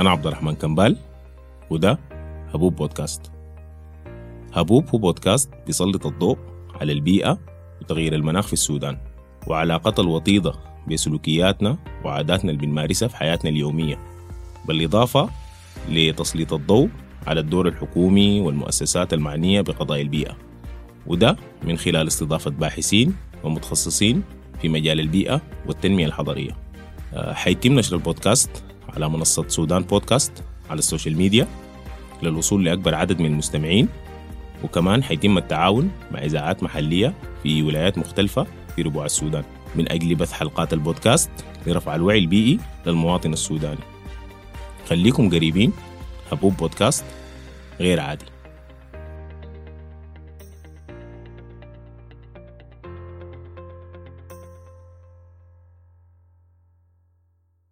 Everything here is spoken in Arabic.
أنا عبد الرحمن كمبال وده هبوب بودكاست. هبوب هو بودكاست بيسلط الضوء على البيئة وتغيير المناخ في السودان وعلاقتها الوطيدة بسلوكياتنا وعاداتنا اللي بنمارسها في حياتنا اليومية بالإضافة لتسليط الضوء على الدور الحكومي والمؤسسات المعنية بقضايا البيئة. وده من خلال استضافة باحثين ومتخصصين في مجال البيئة والتنمية الحضرية. آه، حيتم نشر البودكاست على منصة سودان بودكاست على ال social media للوصول لأكبر عدد من المستمعين وكمان حيتم التعاون مع إذاعات محلية في ولايات مختلفة في ربوع السودان. من أجل بث حلقات البودكاست لرفع الوعي البيئي للمواطن السوداني. خليكم قريبين هبوب بودكاست غير عادي.